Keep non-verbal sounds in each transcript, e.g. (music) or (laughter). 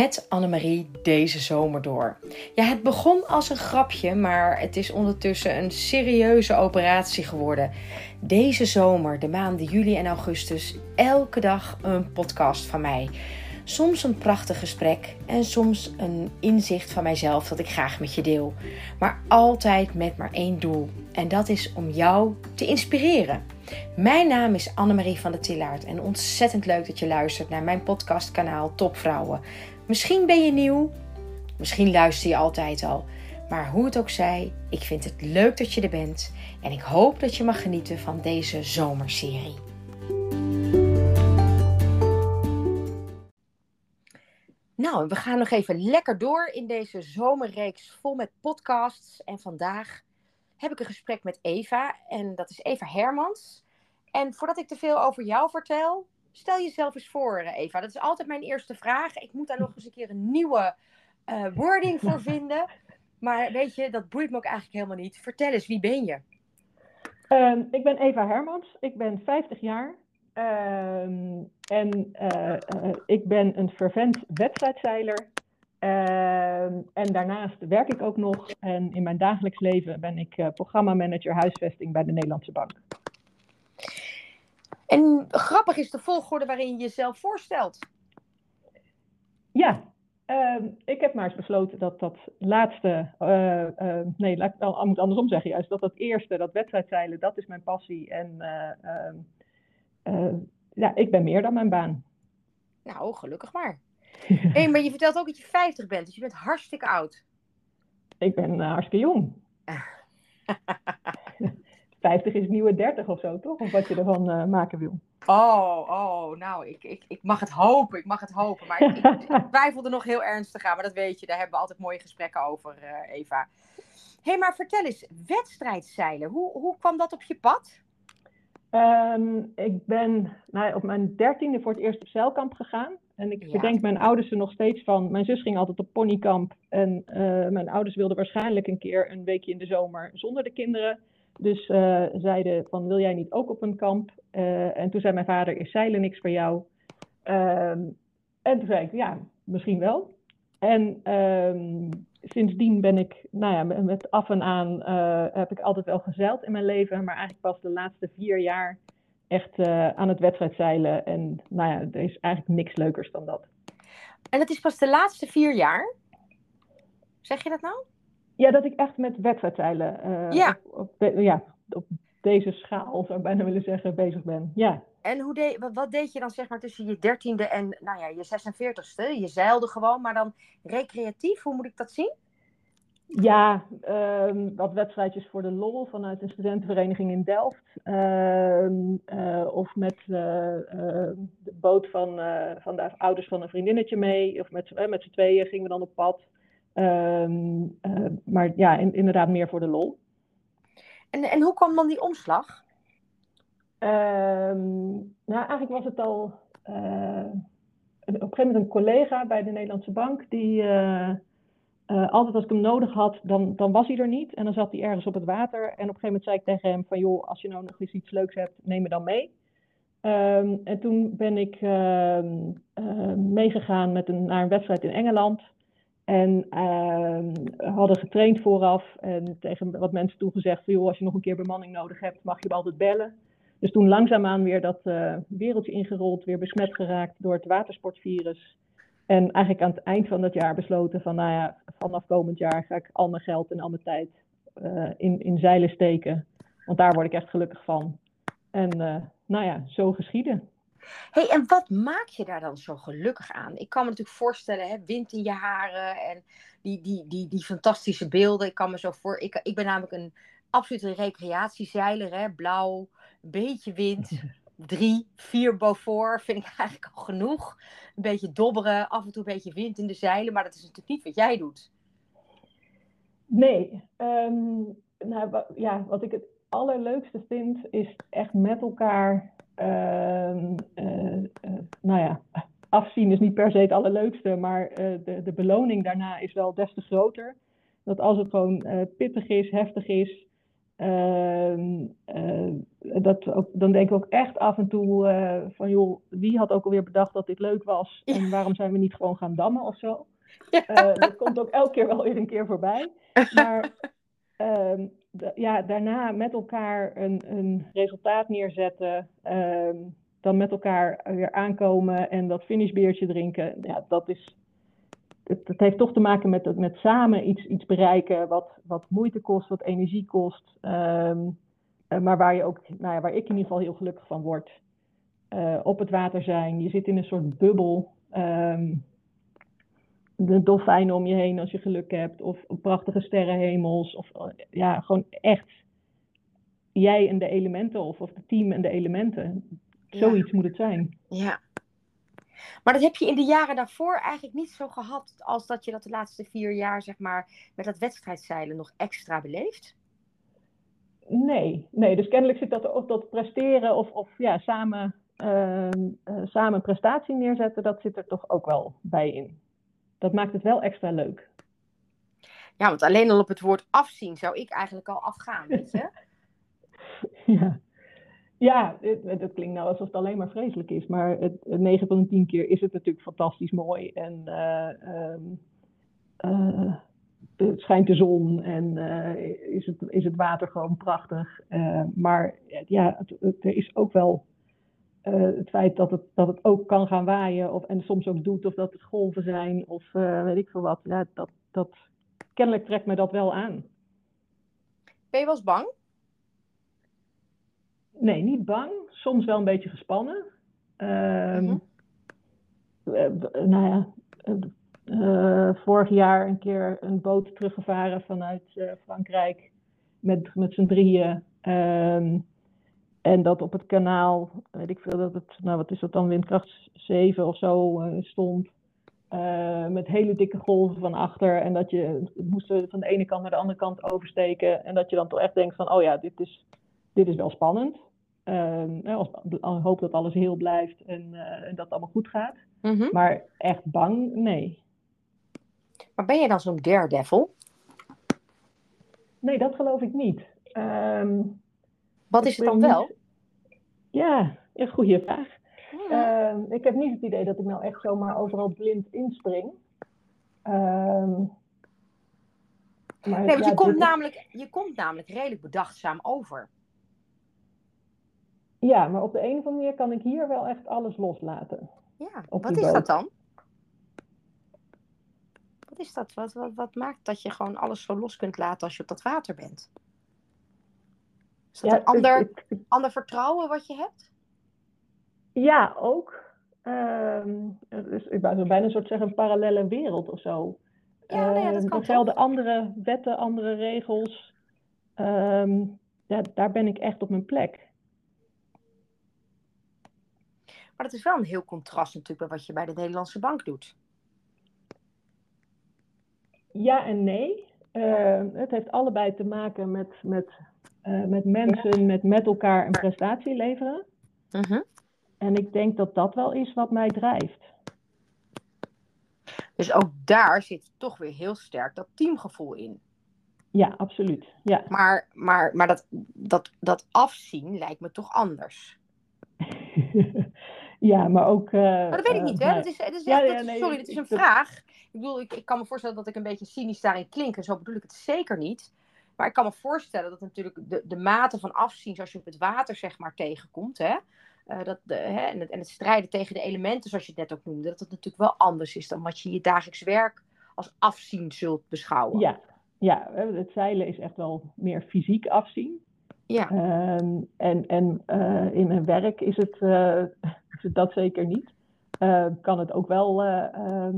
met Annemarie deze zomer door. Ja, het begon als een grapje, maar het is ondertussen een serieuze operatie geworden. Deze zomer, de maanden juli en augustus, elke dag een podcast van mij. Soms een prachtig gesprek en soms een inzicht van mijzelf dat ik graag met je deel. Maar altijd met maar één doel. En dat is om jou te inspireren. Mijn naam is Annemarie van der Tillaert en ontzettend leuk dat je luistert naar mijn podcastkanaal Topvrouwen. Misschien ben je nieuw, misschien luister je altijd al. Maar hoe het ook zij, ik vind het leuk dat je er bent en ik hoop dat je mag genieten van deze zomerserie. Nou, we gaan nog even lekker door in deze zomerreeks vol met podcasts. En vandaag heb ik een gesprek met Eva. En dat is Eva Hermans. En voordat ik te veel over jou vertel, stel jezelf eens voor, Eva. Dat is altijd mijn eerste vraag. Ik moet daar nog eens een keer een nieuwe uh, wording voor (laughs) vinden. Maar weet je, dat boeit me ook eigenlijk helemaal niet. Vertel eens, wie ben je? Uh, ik ben Eva Hermans. Ik ben 50 jaar. Uh, en uh, ik ben een fervent wedstrijdzeiler. Ehm, en daarnaast werk ik ook nog. En in mijn dagelijks leven ben ik programmamanager huisvesting bij de Nederlandse Bank. En grappig is de volgorde waarin je jezelf voorstelt. Ja, uh, ik heb maar eens besloten dat dat laatste, uh, uh, nee, laat ik het moet andersom zeggen juist, dat dat eerste, dat wedstrijdzeilen, dat is mijn passie. En ehm, ja, ik ben meer dan mijn baan. Nou, gelukkig maar. (laughs) hey, maar je vertelt ook dat je 50 bent, dus je bent hartstikke oud. Ik ben hartstikke jong. (laughs) 50 is nieuwe 30 of zo, toch? Of wat je ervan uh, maken wil. Oh, oh, nou, ik, ik, ik mag het hopen, ik mag het hopen. Maar ik, ik (laughs) twijfel er nog heel ernstig aan, maar dat weet je, daar hebben we altijd mooie gesprekken over, uh, Eva. Hé, hey, maar vertel eens, wedstrijdzeilen, hoe, hoe kwam dat op je pad? Um, ik ben nou, op mijn dertiende voor het eerst op zeilkamp gegaan. En ik ja. bedenk mijn ouders er nog steeds van. Mijn zus ging altijd op ponykamp. En uh, mijn ouders wilden waarschijnlijk een keer een weekje in de zomer zonder de kinderen. Dus uh, zeiden van, wil jij niet ook op een kamp? Uh, en toen zei mijn vader, is zeilen niks voor jou? Um, en toen zei ik, ja, misschien wel. En um, sindsdien ben ik, nou ja, met af en aan uh, heb ik altijd wel gezeild in mijn leven. Maar eigenlijk pas de laatste vier jaar echt aan het wedstrijdzeilen. En nou ja, er is eigenlijk niks leukers dan dat. En dat is pas de laatste vier jaar? Zeg je dat nou? Ja, dat ik echt met wedstrijdzeilen uh, ja. Op, op, de, ja, op deze schaal, zou ik bijna willen zeggen, bezig ben. Ja. En hoe deed, wat, deed je dan zeg maar tussen je dertiende en nou ja, je 46ste? Je zeilde gewoon, maar dan recreatief, hoe moet ik dat zien? Ja, um, wat wedstrijdjes voor de lol vanuit een studentenvereniging in Delft. Uh, uh, of met uh, de boot van, van de ouders van een vriendinnetje mee. Of met, met z'n tweeën gingen we dan op pad. Um, uh, maar ja, in, inderdaad meer voor de lol. En, en hoe kwam dan die omslag? Um, nou, eigenlijk was het al uh, op een gegeven moment een collega bij de Nederlandse Bank die uh, altijd als ik hem nodig had, dan, dan was hij er niet. En dan zat hij ergens op het water. En op een gegeven moment zei ik tegen hem van joh, als je nou nog eens iets leuks hebt, neem me dan mee. Um, en toen ben ik meegegaan met een, naar een wedstrijd in Engeland. En uh, hadden getraind vooraf en tegen wat mensen toen gezegd van joh, als je nog een keer bemanning nodig hebt, mag je me altijd bellen. Dus toen langzaamaan weer dat uh, wereldje ingerold, weer besmet geraakt door het watersportvirus. En eigenlijk aan het eind van dat jaar besloten van nou ja, vanaf komend jaar ga ik al mijn geld en al mijn tijd uh, in, in zeilen steken. Want daar word ik echt gelukkig van. En uh, nou ja, zo geschieden. Hey, en wat maak je daar dan zo gelukkig aan? Ik kan me natuurlijk voorstellen, hè, wind in je haren en die, die, die, die fantastische beelden. Ik kan me zo voor. Ik, ik ben namelijk een absolute recreatiezeiler, hè, blauw, een beetje wind. (laughs) Drie, vier Beaufort vind ik eigenlijk al genoeg. Een beetje dobberen, af en toe een beetje wind in de zeilen, maar dat is natuurlijk niet wat jij doet. Nee, um, nou, ja, wat ik het allerleukste vind, is echt met elkaar nou ja, afzien is niet per se het allerleukste, maar de, de beloning daarna is wel des te groter. Dat als het gewoon pittig is, heftig is, Ehm, eh, dat ook, dan denk ik ook echt af en toe van, joh, wie had ook alweer bedacht dat dit leuk was? En waarom zijn we niet gewoon gaan dammen of zo? Uh, dat komt ook elke keer wel weer een keer voorbij. (laughs) Maar ehm, ja, daarna met elkaar een, een resultaat neerzetten, ehm, dan met elkaar weer aankomen en dat finishbeertje drinken, ja, dat is het, heeft toch te maken met, met samen iets, iets bereiken wat, wat moeite kost, wat energie kost. Ehm, eh, maar waar, je ook, nou ja, waar ik in ieder geval heel gelukkig van word. Uh, op het water zijn, je zit in een soort bubbel. Um, de dolfijnen om je heen als je geluk hebt. Of, prachtige sterrenhemels. Of eh, ja, gewoon echt jij en de elementen. Of, of het team en de elementen. Zoiets moet het zijn. Ja, maar dat heb je in de jaren daarvoor eigenlijk niet zo gehad als dat je dat de laatste vier jaar, zeg maar, met dat wedstrijdzeilen nog extra beleeft? Nee, nee. Dus kennelijk zit dat op dat presteren of, of ja, samen, uh, samen een prestatie neerzetten, dat zit er toch ook wel bij in. Dat maakt het wel extra leuk. Ja, want alleen al op het woord afzien zou ik eigenlijk al afgaan, weet je? (laughs) (laughs) ja. Ja, dat klinkt nou alsof het alleen maar vreselijk is. Maar het, 9 van de 10 keer is het natuurlijk fantastisch mooi. En uh, uh, het schijnt de zon en uh, is, het, is het water gewoon prachtig. maar ja, het, het, er is ook wel het feit dat het, dat het ook kan gaan waaien. Of, en soms ook doet, of dat het golven zijn. Of weet ik veel wat. Ja, dat, dat, kennelijk trekt me dat wel aan. Ben je wel eens bang? Nee, niet bang. Soms wel een beetje gespannen. Uh, nou ja, uh, vorig jaar een keer een boot teruggevaren vanuit uh, Frankrijk met, met z'n drieën. Ehm, en dat op het kanaal, weet ik veel, dat het, nou wat is dat dan, windkracht 7 of zo stond. met hele dikke golven van achter. En dat je moest van de ene kant naar de andere kant oversteken. En dat je dan toch echt denkt van, oh ja, dit is, dit is wel spannend. Uh, als, hoop dat alles heel blijft en, uh, en dat het allemaal goed gaat. Mm-hmm. Maar echt bang, nee. Maar ben je dan zo'n daredevil? Nee, dat geloof ik niet. Um, Wat is het dan wel? Ja, een goede vraag. Uh, ik heb niet het idee dat ik nou echt zomaar overal blind inspring. Maar, nee, want ja, je, komt namelijk, je komt namelijk redelijk bedachtzaam over. Ja, maar op de een of andere manier kan ik hier wel echt alles loslaten. Ja, wat is dat dan? Wat is dat? Wat, wat, wat maakt dat je gewoon alles zo los kunt laten als je op dat water bent? Is dat een ander, ander vertrouwen wat je hebt? Ja, ook. Um, dus ik zou bijna een soort zeggen een parallele wereld of zo. Ja, nee, dat ehm, kan er gelden andere wetten, andere regels. Um, ja, daar ben ik echt op mijn plek. Maar dat is wel een heel contrast natuurlijk bij wat je bij de Nederlandse bank doet. Ja en nee. Uh, het heeft allebei te maken met, met, uh, met mensen, met met elkaar een prestatie leveren. -huh. En ik denk dat dat wel is wat mij drijft. Dus ook daar zit toch weer heel sterk dat teamgevoel in. Ja, absoluut. Ja. Maar, maar, maar dat, dat, dat afzien lijkt me toch anders. (laughs) Ja, maar ook. Uh, maar dat weet ik niet, hè? Dat is, dat is, ja, dat is, sorry, dat is een vraag. Ik bedoel, ik, ik kan me voorstellen dat ik een beetje cynisch daarin klink. En zo bedoel ik het zeker niet. Maar ik kan me voorstellen dat natuurlijk de, de mate van afzien, zoals je op het water zeg maar tegenkomt, hè, uh, dat de, hè, en, het, en het strijden tegen de elementen, zoals je het net ook noemde, dat het natuurlijk wel anders is dan wat je in je dagelijks werk als afzien zult beschouwen. Ja, ja het zeilen is echt wel meer fysiek afzien. Ja. Uh, en en uh, in mijn werk is het, (laughs) dat zeker niet. Kan het ook wel, uh,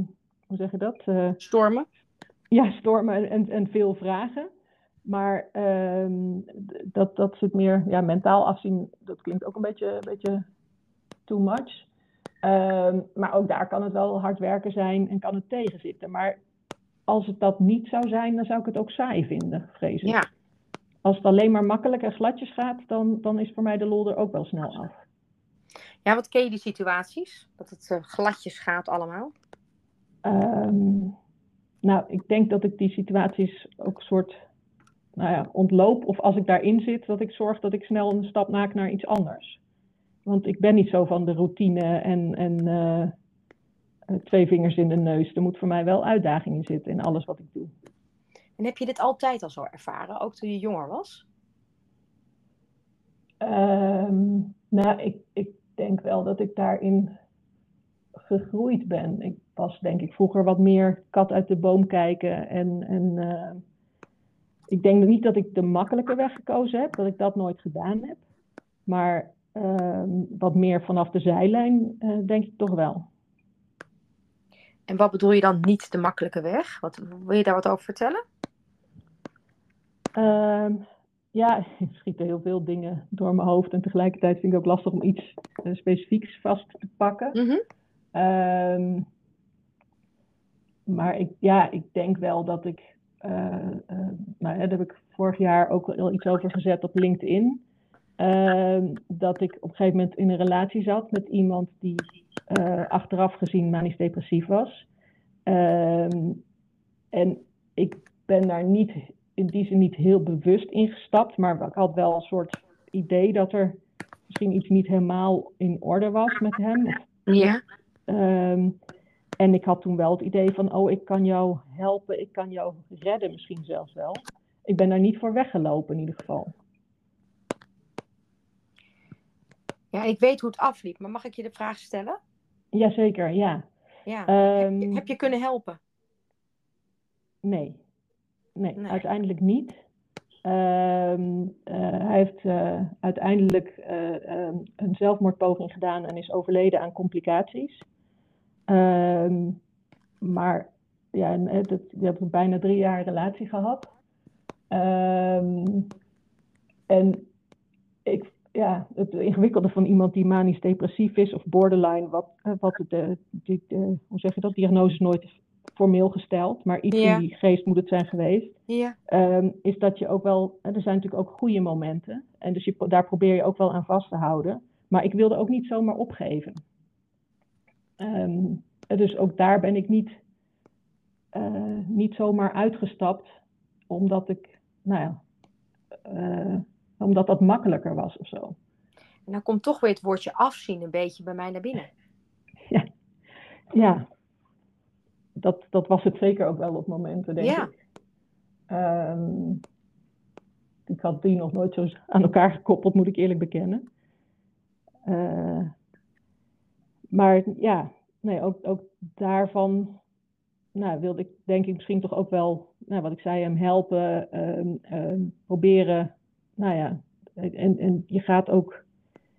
hoe zeg je dat? stormen? Ja, stormen en, en veel vragen. Maar ehm, dat, dat zit meer ja, mentaal afzien, dat klinkt ook een beetje, een beetje too much. Ehm, maar ook daar kan het wel hard werken zijn en kan het tegenzitten. Maar als het dat niet zou zijn, dan zou ik het ook saai vinden, vrees ik. Ja. Als het alleen maar makkelijk en gladjes gaat, dan, dan is voor mij de lol er ook wel snel af. Ja, wat ken je die situaties? Dat het uh, gladjes gaat allemaal? Um, nou, ik denk dat ik die situaties ook soort nou ja, ontloop of als ik daarin zit, dat ik zorg dat ik snel een stap maak naar iets anders. Want ik ben niet zo van de routine en, en eh, eh, twee vingers in de neus. Er moet voor mij wel uitdaging in zitten in alles wat ik doe. En heb je dit altijd al zo ervaren, ook toen je jonger was? Um, nou, ik, ik denk wel dat ik daarin gegroeid ben. Ik was denk ik vroeger wat meer kat uit de boom kijken. En, en uh, ik denk niet dat ik de makkelijke weg gekozen heb, dat ik dat nooit gedaan heb. Maar uh, wat meer vanaf de zijlijn, uh, denk ik toch wel. En wat bedoel je dan niet de makkelijke weg? Wat, wil je daar wat over vertellen? Uh, ja, (laughs) er schieten heel veel dingen door mijn hoofd. En tegelijkertijd vind ik het ook lastig om iets uh, specifieks vast te pakken. Mm -hmm. maar ik, ja, ik denk wel dat ik. Uh, nou, daar heb ik vorig jaar ook wel iets over gezet op LinkedIn. Ehm, dat ik op een gegeven moment in een relatie zat met iemand die achteraf gezien manisch depressief was. Ehm, en ik ben daar niet in die zin niet heel bewust ingestapt, maar ik had wel een soort idee dat er misschien iets niet helemaal in orde was met hem. Ja. Um, en ik had toen wel het idee van, oh, ik kan jou helpen, ik kan jou redden misschien zelfs wel. Ik ben daar niet voor weggelopen in ieder geval. Ja, ik weet hoe het afliep, maar mag ik je de vraag stellen? Zeker, ja. ja. Um, heb, je, heb je kunnen helpen? Nee nee, uiteindelijk niet. Ehm, eh, hij heeft uh, uiteindelijk uh, een zelfmoordpoging gedaan en is overleden aan complicaties. Ehm, maar ja, dat, we hebben bijna drie jaar relatie gehad. Ehm, en ik, ja, het ingewikkelde van iemand die manisch depressief is of borderline, wat, wat de, de, hoe zeg je dat, diagnose nooit formeel gesteld, maar iets in die geest moet het zijn geweest. Ja. Um, is dat je ook wel, er zijn natuurlijk ook goede momenten. En dus je, daar probeer je ook wel aan vast te houden. Maar ik wilde ook niet zomaar opgeven. Um, dus ook daar ben ik niet, uh, niet zomaar uitgestapt, omdat ik, nou ja, uh, omdat dat makkelijker was of zo. En dan komt toch weer het woordje afzien een beetje bij mij naar binnen. (laughs) Ja, ja dat, dat was het zeker ook wel op momenten, denk ja. ik. Um, ik had die nog nooit zo aan elkaar gekoppeld, moet ik eerlijk bekennen. Uh, maar ja, nee, ook, ook daarvan nou, wilde ik denk ik misschien toch ook wel, nou, wat ik zei, hem helpen, um, um, proberen. Nou ja, en, en je gaat ook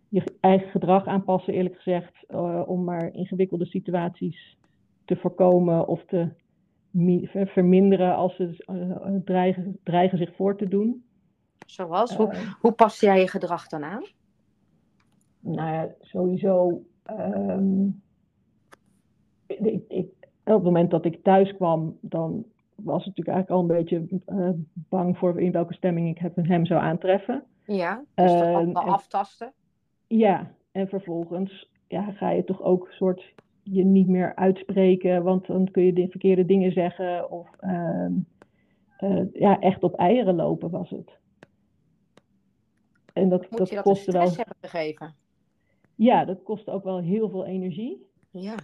je eigen gedrag aanpassen, eerlijk gezegd, uh, om maar ingewikkelde situaties te voorkomen of te verminderen als ze uh, dreigen, dreigen zich voor te doen. Zoals? hoe, hoe pas jij je gedrag dan aan? Nou ja, sowieso. Um, ik, ik, op het moment dat ik thuis kwam, dan was ik natuurlijk eigenlijk al een beetje uh, bang voor in welke stemming ik hem zou aantreffen. Ja, dus dat uh, aftasten. Ja, en vervolgens ja, ga je toch ook een soort je niet meer uitspreken, want dan kun je de verkeerde dingen zeggen. Of uh, uh, ja, echt op eieren lopen was het. En dat, Moet dat, je dat kostte wel. hebben gegeven? Ja, dat kostte ook wel heel veel energie. Ja.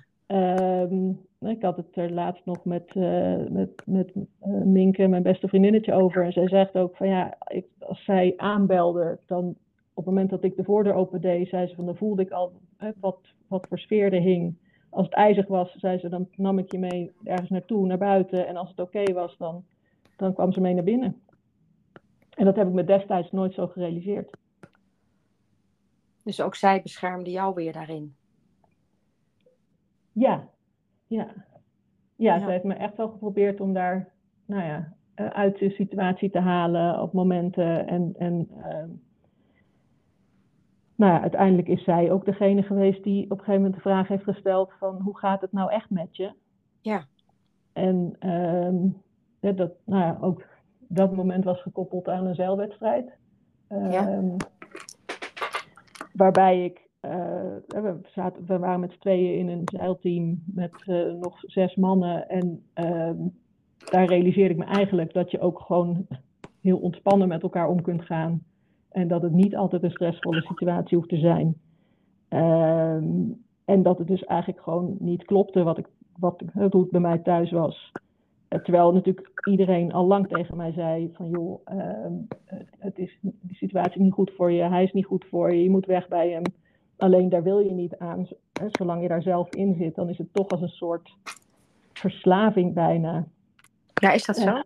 Um, ik had het er laatst nog met, uh, met, met uh, Minke, mijn beste vriendinnetje, over. En zij zegt ook van ja, ik, als zij aanbelde, dan op het moment dat ik de voordeur opendeed, zei ze van dan voelde ik al wat, wat voor sfeer er hing als het ijzig was, zei ze, dan nam ik je mee ergens naartoe, naar buiten. En als het oké was, dan, dan kwam ze mee naar binnen. En dat heb ik me destijds nooit zo gerealiseerd. Dus ook zij beschermde jou weer daarin? Ja, ja. Ja, ja. ze heeft me echt wel geprobeerd om daar, nou ja, eh, uit de situatie te halen op momenten. En, en uh, nou ja, uiteindelijk is zij ook degene geweest die op een gegeven moment de vraag heeft gesteld van hoe gaat het nou echt met je? Ja. En ja, dat, nou ja, ook dat moment was gekoppeld aan een zeilwedstrijd. Ja. Waarbij ik, uh, we, we waren met z'n tweeën in een zeilteam met uh, nog zes mannen. En uh, daar realiseerde ik me eigenlijk dat je ook gewoon heel ontspannen met elkaar om kunt gaan. En dat het niet altijd een stressvolle situatie hoeft te zijn. Ehm, en dat het dus eigenlijk gewoon niet klopte wat ik, wat, hoe het bij mij thuis was. Eh, terwijl natuurlijk iedereen al lang tegen mij zei van joh, ehm, het is die situatie niet goed voor je, hij is niet goed voor je, je moet weg bij hem. Alleen daar wil je niet aan. Zolang je daar zelf in zit, dan is het toch als een soort verslaving bijna. Ja, is dat zo?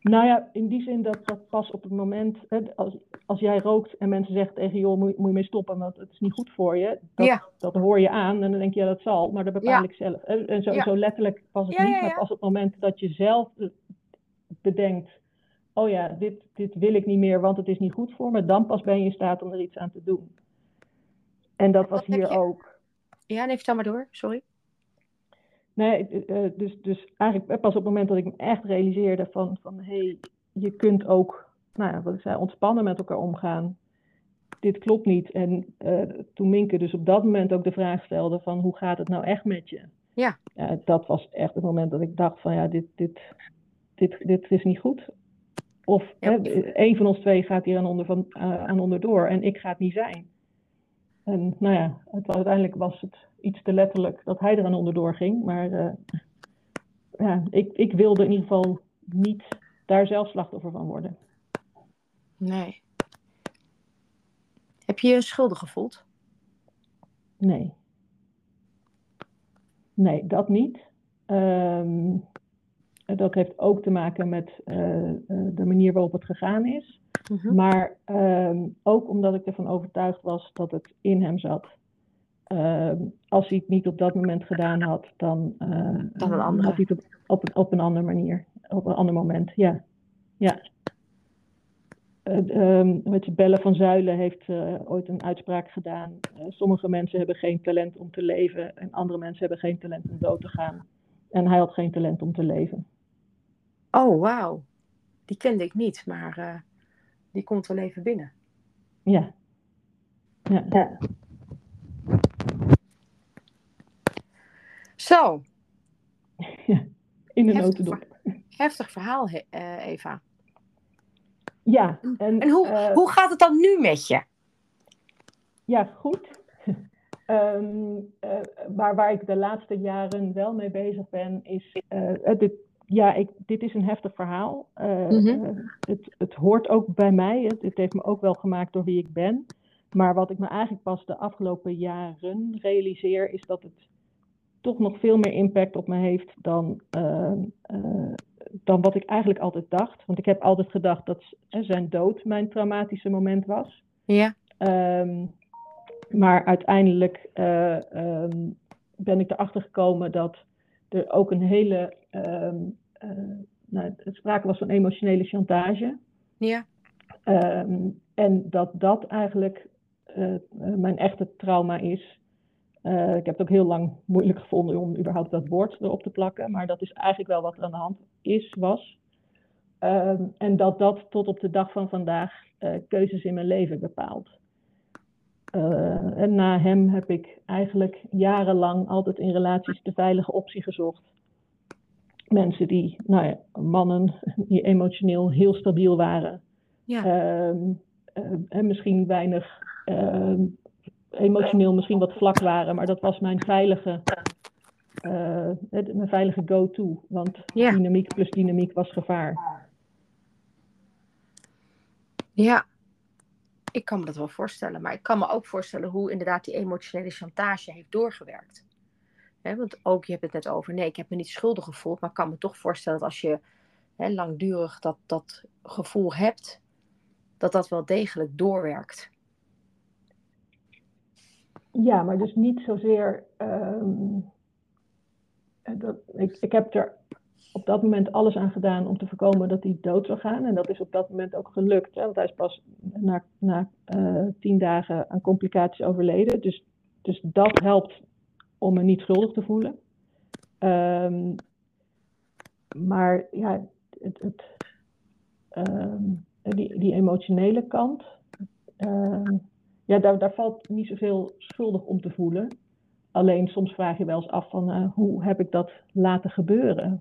Nou ja, in die zin dat dat pas op het moment, hè, als, als jij rookt en mensen zeggen tegen joh, moet, moet je mee stoppen, want het is niet goed voor je. Dat, dat hoor je aan en dan denk je, ja, dat zal, maar dat bepaal ik zelf. En zo, zo letterlijk pas het niet, maar pas op het moment dat je zelf bedenkt, oh ja, dit, dit wil ik niet meer, want het is niet goed voor me, dan pas ben je in staat om er iets aan te doen. En dat was hier ook. Ja, nee, vertel maar door, sorry. Nee, eh, eh, dus, dus eigenlijk pas op het moment dat ik me echt realiseerde van, van hé, hey, je kunt ook, nou ja, wat ik zei, ontspannen met elkaar omgaan. Dit klopt niet. En uh, toen Minke dus op dat moment ook de vraag stelde van hoe gaat het nou echt met je? Ja. dat was echt het moment dat ik dacht van ja, dit, dit, dit, dit is niet goed. Of ja. hè, een van ons twee gaat hier aan, onder, van, uh, aan onderdoor en ik ga het niet zijn. En nou ja, het, uiteindelijk was het iets te letterlijk dat hij eraan onderdoor ging. Maar uh, ja, ik, ik wilde in ieder geval niet daar zelf slachtoffer van worden. Nee. Heb je je schuldig gevoeld? Nee. Nee, dat niet. Um, dat heeft ook te maken met uh, de manier waarop het gegaan is. Mhm. Maar um, ook omdat ik ervan overtuigd was dat het in hem zat. Uh, als hij het niet op dat moment gedaan had, dan, uh, dan een andere. had hij het op, op, een, op een andere manier, op een ander moment. Ja. ja. Uh, um, met je Bellen van Zuilen heeft ooit een uitspraak gedaan. sommige mensen hebben geen talent om te leven en andere mensen hebben geen talent om dood te gaan. En hij had geen talent om te leven. Oh, wauw. Die kende ik niet, maar die komt wel even binnen. Ja. Ja. ja. Zo. Ja, in de notendop. Heftig verhaal, uh, Eva. Ja. En, en hoe, uh, hoe gaat het dan nu met je? Ja, goed. (laughs) um, uh, maar waar ik de laatste jaren wel mee bezig ben, is dit, ja, ik, dit is een heftig verhaal. Uh, mm-hmm. het, het hoort ook bij mij. Het, het, heeft me ook wel gemaakt door wie ik ben. Maar wat ik me eigenlijk pas de afgelopen jaren realiseer, is dat het toch nog veel meer impact op me heeft dan, uh, uh, dan wat ik eigenlijk altijd dacht. Want ik heb altijd gedacht dat zijn dood mijn traumatische moment was. Ja. Um, maar uiteindelijk um, ben ik erachter gekomen dat er ook een hele um, nou, het sprake was van emotionele chantage. Ja. Um, en dat dat eigenlijk uh, mijn echte trauma is. Uh, ik heb het ook heel lang moeilijk gevonden om überhaupt dat woord erop te plakken. Maar dat is eigenlijk wel wat er aan de hand is, was. Um, en dat dat tot op de dag van vandaag keuzes in mijn leven bepaalt. en na hem heb ik eigenlijk jarenlang altijd in relaties de veilige optie gezocht mensen die, nou ja, mannen die emotioneel heel stabiel waren. Ja. Uh, uh, en misschien weinig uh, emotioneel misschien wat vlak waren, maar dat was mijn veilige, uh, mijn veilige go-to. Want ja. dynamiek plus dynamiek was gevaar. Ja, ik kan me dat wel voorstellen. Maar ik kan me ook voorstellen hoe inderdaad die emotionele chantage heeft doorgewerkt want ook, je hebt het net over, nee, ik heb me niet schuldig gevoeld, maar ik kan me toch voorstellen dat als je langdurig dat, dat gevoel hebt, dat dat wel degelijk doorwerkt. Ja, maar dus niet zozeer. Um, dat, ik, heb er op dat moment alles aan gedaan om te voorkomen dat hij dood zou gaan. En dat is op dat moment ook gelukt. Hè? Want hij is pas na, na uh, tien dagen aan complicaties overleden. Dus, dus dat helpt om me niet schuldig te voelen. Um, maar ja, het, het, um, die, die, emotionele kant, um, ja, daar, daar, valt niet zoveel schuldig om te voelen. alleen soms vraag je wel eens af van hoe heb ik dat laten gebeuren?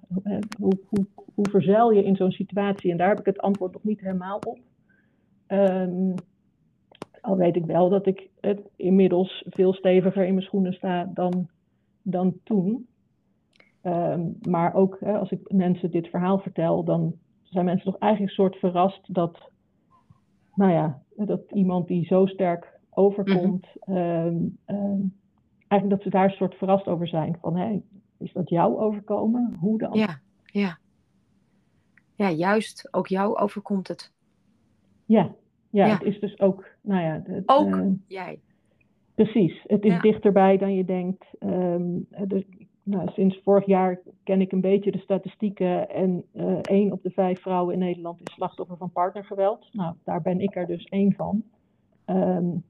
Hoe, hoe, hoe verzeil je in zo'n situatie? En daar heb ik het antwoord nog niet helemaal op. Al weet ik wel dat ik het inmiddels veel steviger in mijn schoenen sta dan, dan toen. Ehm, maar ook hè, als ik mensen dit verhaal vertel, dan zijn mensen toch eigenlijk een soort verrast dat, nou ja, dat iemand die zo sterk overkomt, mhm. ehm, ehm, eigenlijk dat ze daar een soort verrast over zijn. Van, hé, is dat jou overkomen? Hoe dan? Ja, ja. Ja, juist, ook jou overkomt het. Ja, ja, het is dus ook, nou ja. Het, ook uh, jij. Precies, het is dichterbij dan je denkt. Um, dus, nou, sinds vorig jaar ken ik een beetje de statistieken en uh, één op de vijf vrouwen in Nederland is slachtoffer van partnergeweld. Nou, daar ben ik er dus één van. Um,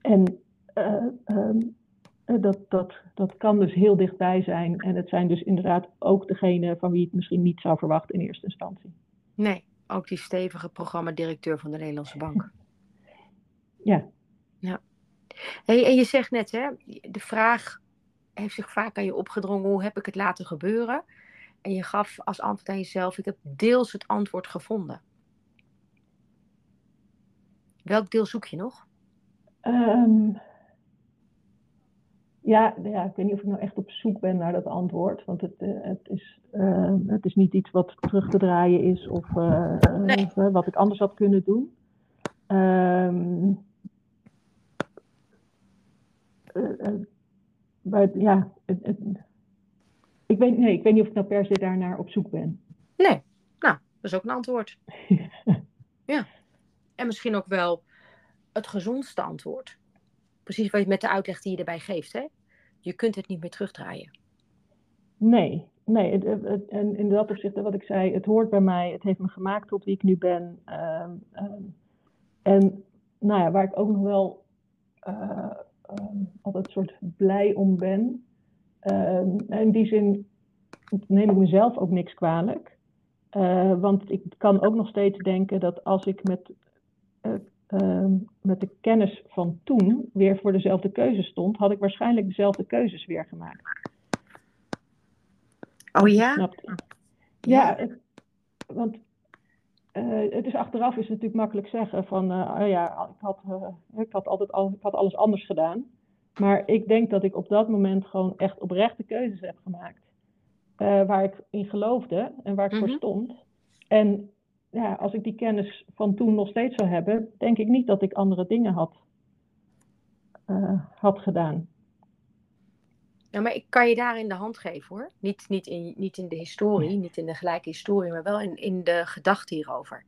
en uh, um, dat, dat, dat kan dus heel dichtbij zijn. En het zijn dus inderdaad ook degene van wie het misschien niet zou verwachten in eerste instantie. Nee, ook die stevige programmadirecteur van de Nederlandse Bank. Ja. ja. Hey, en je zegt net, hè, de vraag heeft zich vaak aan je opgedrongen, hoe heb ik het laten gebeuren? En je gaf als antwoord aan jezelf, ik heb deels het antwoord gevonden. Welk deel zoek je nog? Um, ja, ja, ik weet niet of ik nou echt op zoek ben naar dat antwoord. Want het, uh, het, is, uh, het is niet iets wat terug te draaien is of, uh, nee. of wat ik anders had kunnen doen. Um, maar ja, het, het, ik, weet, nee, ik weet niet of ik nou per se daarnaar op zoek ben. Nee, nou, dat is ook een antwoord. (laughs) ja. En misschien ook wel het gezondste antwoord precies wat je met de uitleg die je erbij geeft. Hè? Je kunt het niet meer terugdraaien. Nee, nee. en in dat opzicht, wat ik zei, het hoort bij mij. Het heeft me gemaakt tot wie ik nu ben. Ehm, ehm, en nou ja, waar ik ook nog wel uh, um, altijd soort blij om ben. in die zin neem ik mezelf ook niks kwalijk. Uh, want ik kan ook nog steeds denken dat als ik met uh, Ehm, met de kennis van toen weer voor dezelfde keuze stond, had ik waarschijnlijk dezelfde keuzes weer gemaakt. Oh ja? Ja, ja het, want uh, het is achteraf is het natuurlijk makkelijk zeggen van, uh, oh ja, ik had, uh, ik had altijd al, ik had alles anders gedaan. Maar ik denk dat ik op dat moment gewoon echt oprechte keuzes heb gemaakt. waar ik in geloofde en waar ik voor mhm. stond. En ja, als ik die kennis van toen nog steeds zou hebben, denk ik niet dat ik andere dingen had, uh, had gedaan. Ja, maar ik kan je daarin de hand geven hoor. Niet, niet, in, niet in de historie, niet in de gelijke historie, maar wel in, in de gedachte hierover.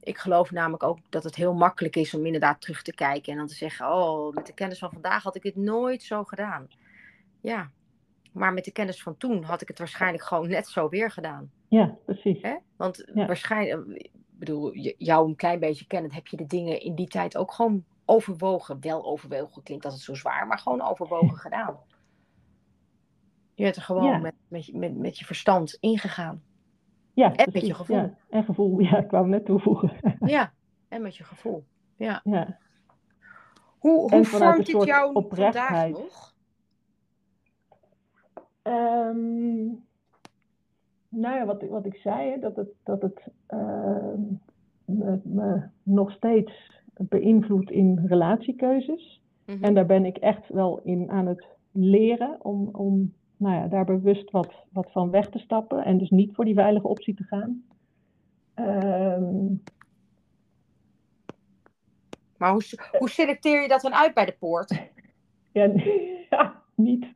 Ik geloof namelijk ook dat het heel makkelijk is om inderdaad terug te kijken en dan te zeggen: Oh, met de kennis van vandaag had ik het nooit zo gedaan. Ja, maar met de kennis van toen had ik het waarschijnlijk gewoon net zo weer gedaan. Ja, precies. Hè? Want waarschijnlijk, ik bedoel, jou een klein beetje kennend, heb je de dingen in die tijd ook gewoon overwogen. Wel overwogen klinkt dat het zo zwaar, maar gewoon overwogen (laughs) gedaan. Je bent er gewoon met, met, met, met je verstand ingegaan. Ja, en met je gevoel. Ja, en gevoel, ja, ik kwam net toevoegen. (laughs) ja, en met je gevoel. Ja. ja. Hoe, hoe vormt dit jouw vandaag nog? Um, nou ja, wat, wat ik zei, dat het, dat het uh, me, me, nog steeds beïnvloedt in relatiekeuzes. Mm-hmm. En daar ben ik echt wel in aan het leren om, om nou ja, daar bewust wat, wat van weg te stappen en dus niet voor die veilige optie te gaan. Um, maar hoe, hoe selecteer je dat dan uit bij de poort? ja, (laughs) ja niet.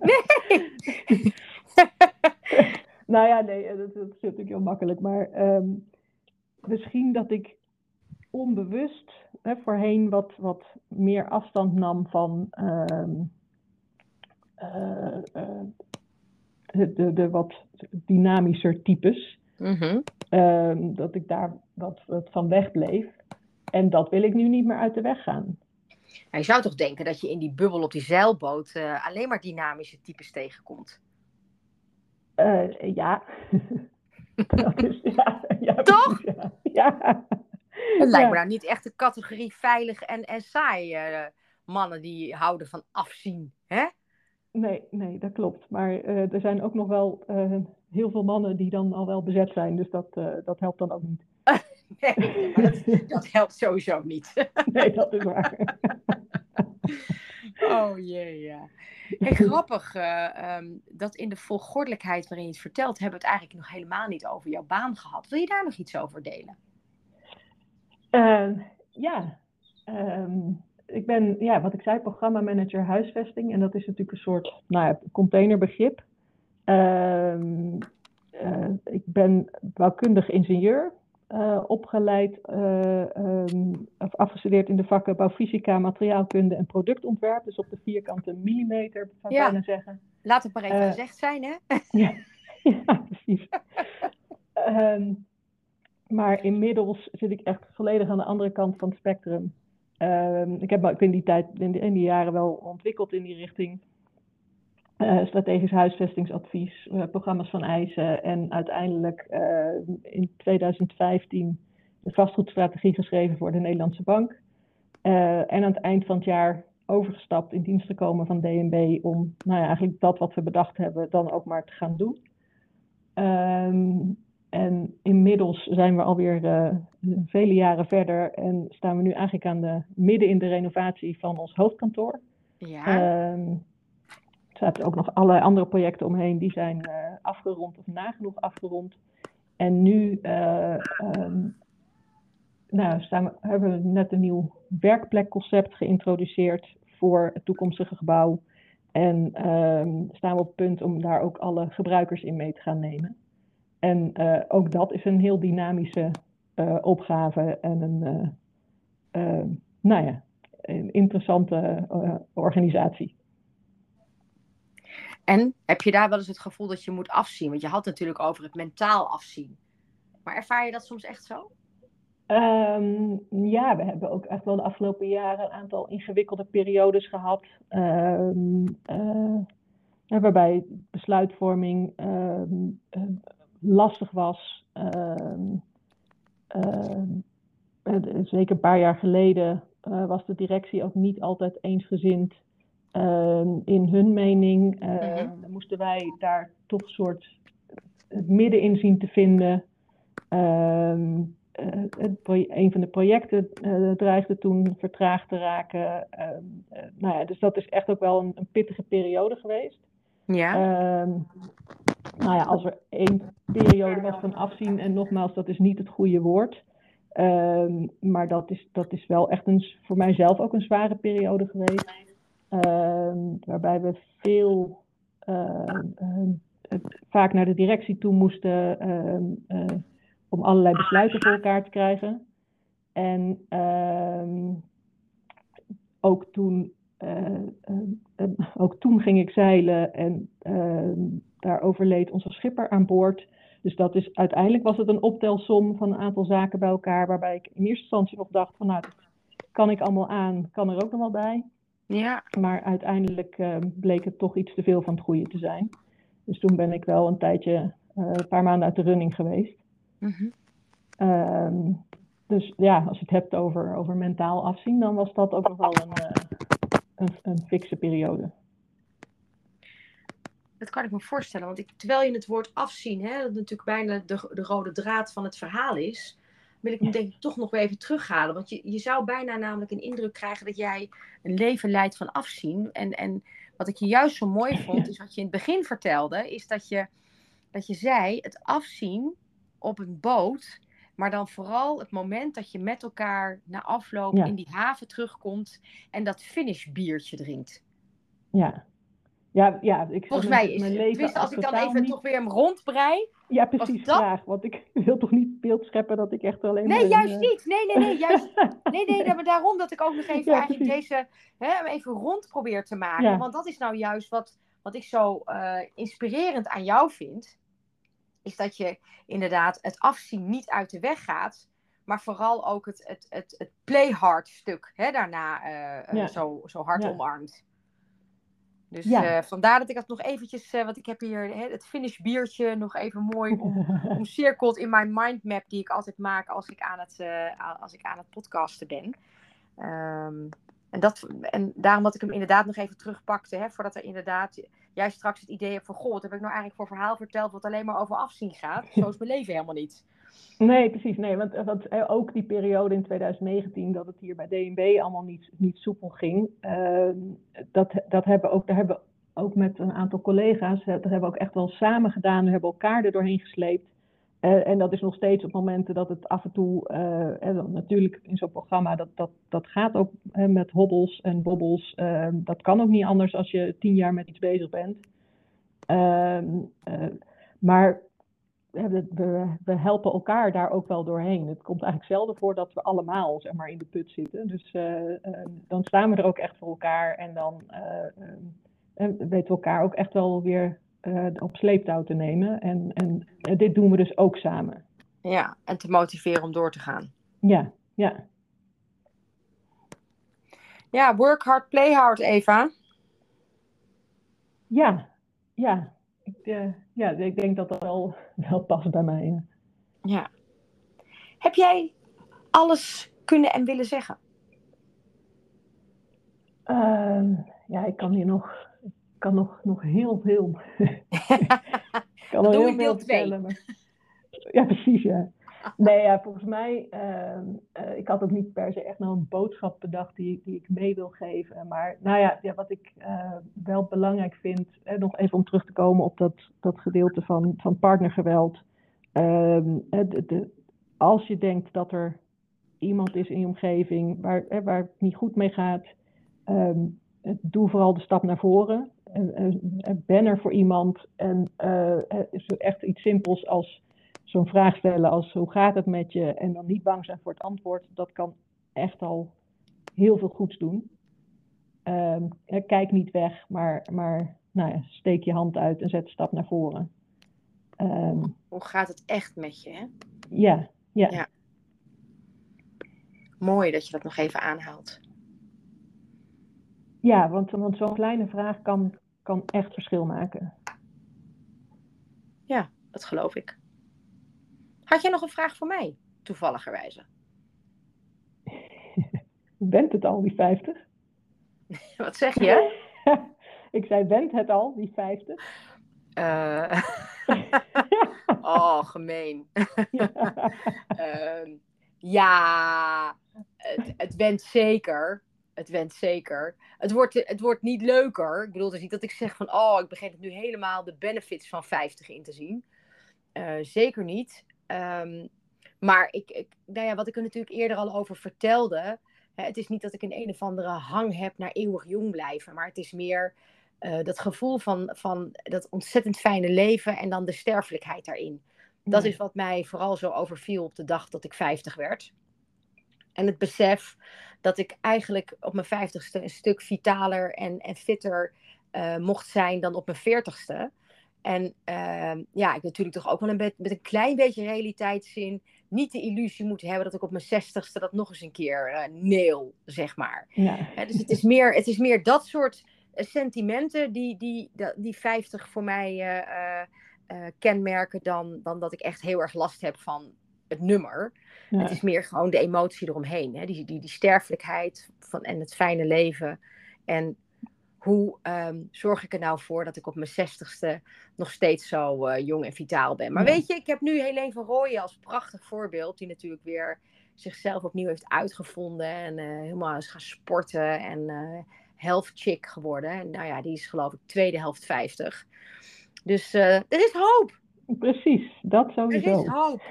Nee! (laughs) nou ja, nee, dat, dat, is natuurlijk heel makkelijk. Maar um, misschien dat ik onbewust hè, voorheen wat, wat meer afstand nam van um, uh, uh, de, de, wat dynamischer types. Mm-hmm. Um, dat ik daar wat, wat van wegbleef. En dat wil ik nu niet meer uit de weg gaan. je zou toch denken dat je in die bubbel op die zeilboot uh, alleen maar dynamische types tegenkomt? Uh, ja. (laughs) is, ja, ja. Toch? Ja. Het lijkt me nou niet echt de categorie veilig en, en saai. Uh, mannen die houden van afzien, hè? Nee, nee, dat klopt. Maar er zijn ook nog wel heel veel mannen die dan al wel bezet zijn. Dus dat, dat helpt dan ook niet. (laughs) nee, dat, dat helpt sowieso niet. (laughs) nee, dat is waar. Oh jee, ja. Hey, grappig uh, um, dat in de volgordelijkheid waarin je het vertelt, hebben we het eigenlijk nog helemaal niet over jouw baan gehad. Wil je daar nog iets over delen? Uh, ja, um, ik ben, ja, wat ik zei, programmamanager huisvesting. En dat is natuurlijk een soort nou ja, containerbegrip. Uh, ik ben bouwkundig ingenieur. Uh, opgeleid, uh, um, of afgestudeerd in de vakken bouwfysica, materiaalkunde en productontwerp. Dus op de vierkante millimeter, zou ik ja. zeggen. Laat het maar even uh, gezegd zijn, hè? (laughs) ja, ja, precies. um, maar inmiddels zit ik echt volledig aan de andere kant van het spectrum. Um, ik heb me in die tijd, in die, in die jaren wel ontwikkeld in die richting. Uh, strategisch huisvestingsadvies, uh, programma's van eisen en uiteindelijk uh, in 2015 de vastgoedstrategie geschreven voor de Nederlandse Bank. en aan het eind van het jaar overgestapt in dienst gekomen van DNB om nou ja, eigenlijk dat wat we bedacht hebben dan ook maar te gaan doen. Um, en inmiddels zijn we alweer vele jaren verder en staan we nu eigenlijk aan de midden in de renovatie van ons hoofdkantoor. Ja. Um, er zaten ook nog allerlei andere projecten omheen, die zijn uh, afgerond of nagenoeg afgerond. En nu uh, um, nou, staan hebben we net een nieuw werkplekconcept geïntroduceerd voor het toekomstige gebouw. En um, staan we op het punt om daar ook alle gebruikers in mee te gaan nemen. En uh, ook dat is een heel dynamische opgave en een, nou ja, een interessante organisatie. En heb je daar wel eens het gevoel dat je moet afzien? Want je had natuurlijk over het mentaal afzien. Maar ervaar je dat soms echt zo? Um, ja, we hebben ook echt wel de afgelopen jaren een aantal ingewikkelde periodes gehad. Um, uh, waarbij besluitvorming um, uh, lastig was. zeker een paar jaar geleden was de directie ook niet altijd eensgezind in hun mening uh, mm-hmm. moesten wij daar toch een soort het midden in zien te vinden. Uh, het een van de projecten eh, dreigde toen vertraagd te raken. Ehm, eh, nou ja, dus dat is echt ook wel een, een pittige periode geweest. Ja. Ehm, nou ja, als er één periode was van afzien, en nogmaals, dat is niet het goede woord. maar dat is, dat is wel echt een, voor mijzelf ook een zware periode geweest. Ehm, waarbij we veel ehm, ehm, vaak naar de directie toe moesten uh, om allerlei besluiten voor elkaar te krijgen. En ook, toen, uh, ook toen ging ik zeilen en daar overleed onze schipper aan boord. Dus dat is, uiteindelijk was het een optelsom van een aantal zaken bij elkaar, waarbij ik in eerste instantie nog dacht van nou, dat kan ik allemaal aan, kan er ook nog wel bij. Ja. Maar uiteindelijk uh, bleek het toch iets te veel van het goede te zijn. Dus toen ben ik wel een tijdje, uh, een paar maanden uit de running geweest. -hmm. um, dus ja, als je het hebt over, over mentaal afzien, dan was dat ook nog wel een, uh, een, een fikse periode. Dat kan ik me voorstellen, want ik, terwijl je het woord afzien, hè, dat natuurlijk bijna de, de rode draad van het verhaal is, wil ik hem denk ik toch nog weer even terughalen. Want je, je zou bijna namelijk een indruk krijgen dat jij een leven leidt van afzien. En, en wat ik je juist zo mooi vond, is wat je in het begin vertelde, is dat je, dat je zei het afzien op een boot. Maar dan vooral het moment dat je met elkaar na afloop in die haven terugkomt en dat finish biertje drinkt. Ja, ja, ja, ik Volgens mij is mijn leven als ik dan even toch weer hem rondbrei. Ja, precies, dat... graag. Want ik (laughs) wil toch niet beeld scheppen dat ik echt alleen Nee, juist niet. Nee, nee, nee, juist. (laughs) Nee, nee, maar daarom dat ik ook nog even eigenlijk deze hè, even rond probeer te maken. Want dat is nou juist wat, wat ik zo uh, inspirerend aan jou vind. Is dat je inderdaad het afzien niet uit de weg gaat. Maar vooral ook het, het, het, het play hard stuk hè, daarna uh, uh, zo, zo hard omarmt. Dus ja. uh, vandaar dat ik dat nog eventjes, uh, want ik heb hier hè, het finish biertje nog even mooi (laughs) omcirkeld in mijn mindmap die ik altijd maak als ik aan het, uh, als ik aan het podcasten ben. Um, en dat, en daarom dat ik hem inderdaad nog even terugpakte, hè, voordat er inderdaad jij straks het idee hebt van, goh, wat heb ik nou eigenlijk voor verhaal verteld wat alleen maar over afzien gaat? Zo is mijn leven helemaal niet. Nee, precies. Nee, want, want ook die periode in 2019 dat het hier bij DNB allemaal niet, niet soepel ging, ehm, dat, dat hebben ook, daar hebben we ook met een aantal collega's, dat hebben we ook echt wel samen gedaan. We hebben elkaar er doorheen gesleept. En dat is nog steeds op momenten dat het af en toe, natuurlijk in zo'n programma, dat, dat, dat gaat ook met hobbels en bobbels. Ehm, dat kan ook niet anders als je tien jaar met iets bezig bent. Ehm, maar we, we, helpen elkaar daar ook wel doorheen. Het komt eigenlijk zelden voor dat we allemaal zeg maar, in de put zitten. Dus dan staan we er ook echt voor elkaar en dan weten we elkaar ook echt wel weer uh, op sleeptouw te nemen. En, en dit doen we dus ook samen. Ja, en te motiveren om door te gaan. Ja, ja. Ja, work hard, play hard, Eva. Ja, ja. Ik, uh, ja, ik denk dat dat wel, wel past bij mij. Ja. ja. Heb jij alles kunnen en willen zeggen? Uh, ja, ik kan hier nog kan nog, nog heel veel. (laughs) (laughs) kan nog heel veel vertellen. Maar... Ja, precies, ja. Nee, ja, volgens mij, uh, ik had ook niet per se echt nog een boodschap bedacht die, die ik mee wil geven. Maar nou ja, ja wat ik uh, wel belangrijk vind, eh, nog even om terug te komen op dat, dat gedeelte van, van partnergeweld. Ehm, de, de, als je denkt dat er iemand is in je omgeving waar, waar het niet goed mee gaat, um, doe vooral de stap naar voren ben er voor iemand en echt iets simpels als zo'n vraag stellen als hoe gaat het met je en dan niet bang zijn voor het antwoord, dat kan echt al heel veel goeds doen. Um, kijk niet weg, maar, maar nou ja, steek je hand uit en zet een stap naar voren. Um, hoe gaat het echt met je? Hè? Ja, ja, ja. Mooi dat je dat nog even aanhaalt. Ja, want, want zo'n kleine vraag kan, kan echt verschil maken. Ja, dat geloof ik. Had jij nog een vraag voor mij, toevalligerwijze? (laughs) Bent het al, die 50? (laughs) Wat zeg je? (laughs) ik zei, bent het al, die 50? Uh... oh, gemeen. ja, uh, ja het, het went zeker het went zeker. Het wordt, het wordt niet leuker. Ik bedoel, dus niet dat ik zeg van, oh, ik begin nu helemaal de benefits van 50 in te zien. Uh, zeker niet. Um, maar ik, ik, nou ja, wat ik er natuurlijk eerder al over vertelde. Hè, het is niet dat ik een een of andere hang heb naar eeuwig jong blijven. Maar het is meer uh, dat gevoel van, van dat ontzettend fijne leven en dan de sterfelijkheid daarin. Dat is wat mij vooral zo overviel op de dag dat ik 50 werd. En het besef dat ik eigenlijk op mijn vijftigste een stuk vitaler en, en fitter uh, mocht zijn dan op mijn veertigste. En uh, ja, ik natuurlijk toch ook wel een met een klein beetje realiteitszin niet de illusie moeten hebben dat ik op mijn zestigste dat nog eens een keer uh, neel, zeg maar. Ja. dus het is, meer, het is meer dat soort uh, sentimenten die, die, die 50 voor mij kenmerken dan, dan dat ik echt heel erg last heb van het nummer. Het is meer gewoon de emotie eromheen. Hè? Die, die, die sterfelijkheid van, en het fijne leven. En hoe ehm, zorg ik er nou voor dat ik op mijn zestigste nog steeds zo uh, jong en vitaal ben. Maar weet je, ik heb nu Helene van Rooyen als prachtig voorbeeld. Die natuurlijk weer zichzelf opnieuw heeft uitgevonden. En uh, helemaal is gaan sporten. En uh, health chick geworden. En nou ja, die is geloof ik tweede helft 50. Dus er is hoop. Precies, dat sowieso. Er is hoop. (laughs)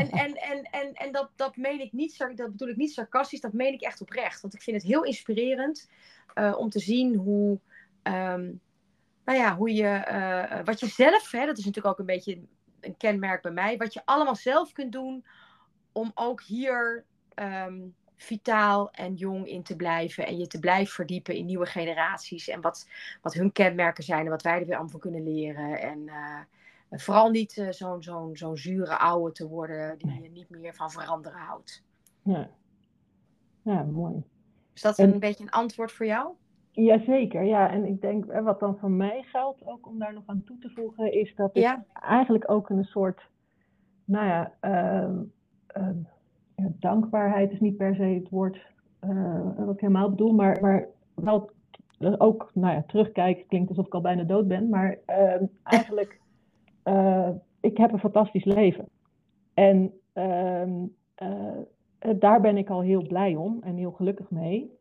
en en, en, en, en dat, dat meen ik niet, dat bedoel ik niet sarcastisch, dat meen ik echt oprecht. Want ik vind het heel inspirerend uh, om te zien hoe, um, nou ja, hoe je, uh, wat je zelf, hè, dat is natuurlijk ook een beetje een kenmerk bij mij, wat je allemaal zelf kunt doen om ook hier um, vitaal en jong in te blijven en je te blijven verdiepen in nieuwe generaties en wat, wat hun kenmerken zijn en wat wij er weer allemaal van kunnen leren. En uh, vooral niet zo'n zo'n zo'n zure oude te worden die je niet meer van veranderen houdt. Ja, ja mooi. Is dat een beetje een antwoord voor jou? Jazeker, ja. En ik denk, wat dan voor mij geldt, ook om daar nog aan toe te voegen, is dat ik eigenlijk ook een soort, nou ja, uh, uh, dankbaarheid is niet per se het woord wat ik helemaal bedoel, maar, maar wel ook nou ja, terugkijken klinkt alsof ik al bijna dood ben, maar ehm, (laughs) eigenlijk, uh, ik heb een fantastisch leven. En ehm, eh, daar ben ik al heel blij om en heel gelukkig mee.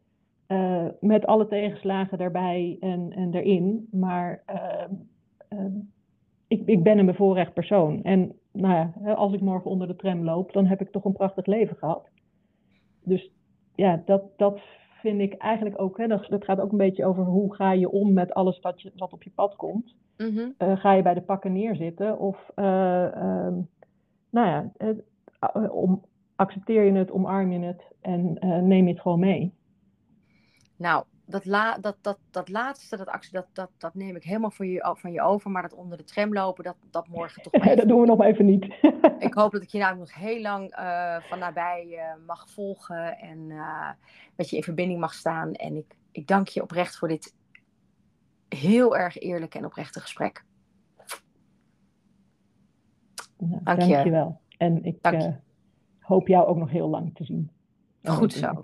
Uh, met alle tegenslagen daarbij en, en erin. Maar ehm, ik, ik ben een bevoorrecht persoon. En nou ja, als ik morgen onder de tram loop, dan heb ik toch een prachtig leven gehad. Dus ja, dat, dat vind ik eigenlijk ook, hè, dat, dat, gaat ook een beetje over hoe ga je om met alles wat, je, wat op je pad komt. Mhm. Eh, ga je bij de pakken neerzitten of uh, nou ja, eh, om, accepteer je het, omarm je het en neem je het gewoon mee. Nou, dat, la, dat, dat, dat laatste, dat, dat, dat, dat neem ik helemaal van je, van je over. Maar dat onder de tram lopen, dat, dat morgen toch (laughs) maar Dat doen we nog even niet. (laughs) ik hoop dat ik je nou nog heel lang uh, van nabij uh, mag volgen. En uh, dat je in verbinding mag staan. En ik, ik dank je oprecht voor dit heel erg eerlijke en oprechte gesprek. Nou, dank, je. wel. En ik hoop jou ook nog heel lang te zien. Goed zo.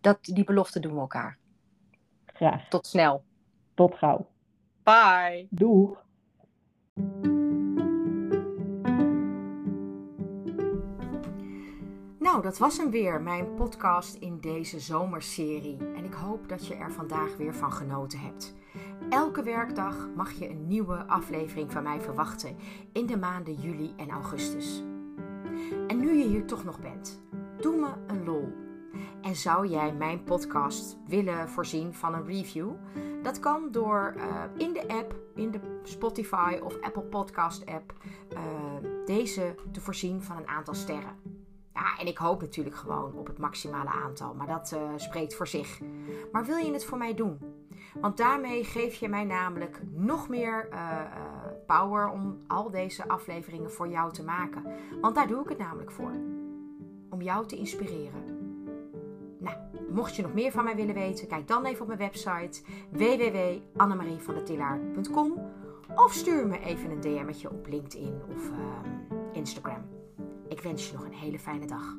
Dat, die belofte doen we elkaar. Graag. Tot snel. Tot gauw. Bye. Doeg. Nou, dat was hem weer, mijn podcast in deze zomerserie. En ik hoop dat je er vandaag weer van genoten hebt. Elke werkdag mag je een nieuwe aflevering van mij verwachten in de maanden juli en augustus. En nu je hier toch nog bent, doe me een lol en zou jij mijn podcast willen voorzien van een review? Dat kan door uh, in de app, in de Spotify of Apple Podcast app, uh, deze te voorzien van een aantal sterren. Ja, en ik hoop natuurlijk gewoon op het maximale aantal, maar dat uh, spreekt voor zich. Maar wil je het voor mij doen? Want daarmee geef je mij namelijk nog meer power om al deze afleveringen voor jou te maken. Want daar doe ik het namelijk voor. Om jou te inspireren. Nou, mocht je nog meer van mij willen weten, kijk dan even op mijn website www.annemarievandetillaar.com of stuur me even een DM'tje op LinkedIn of uh, Instagram. Ik wens je nog een hele fijne dag.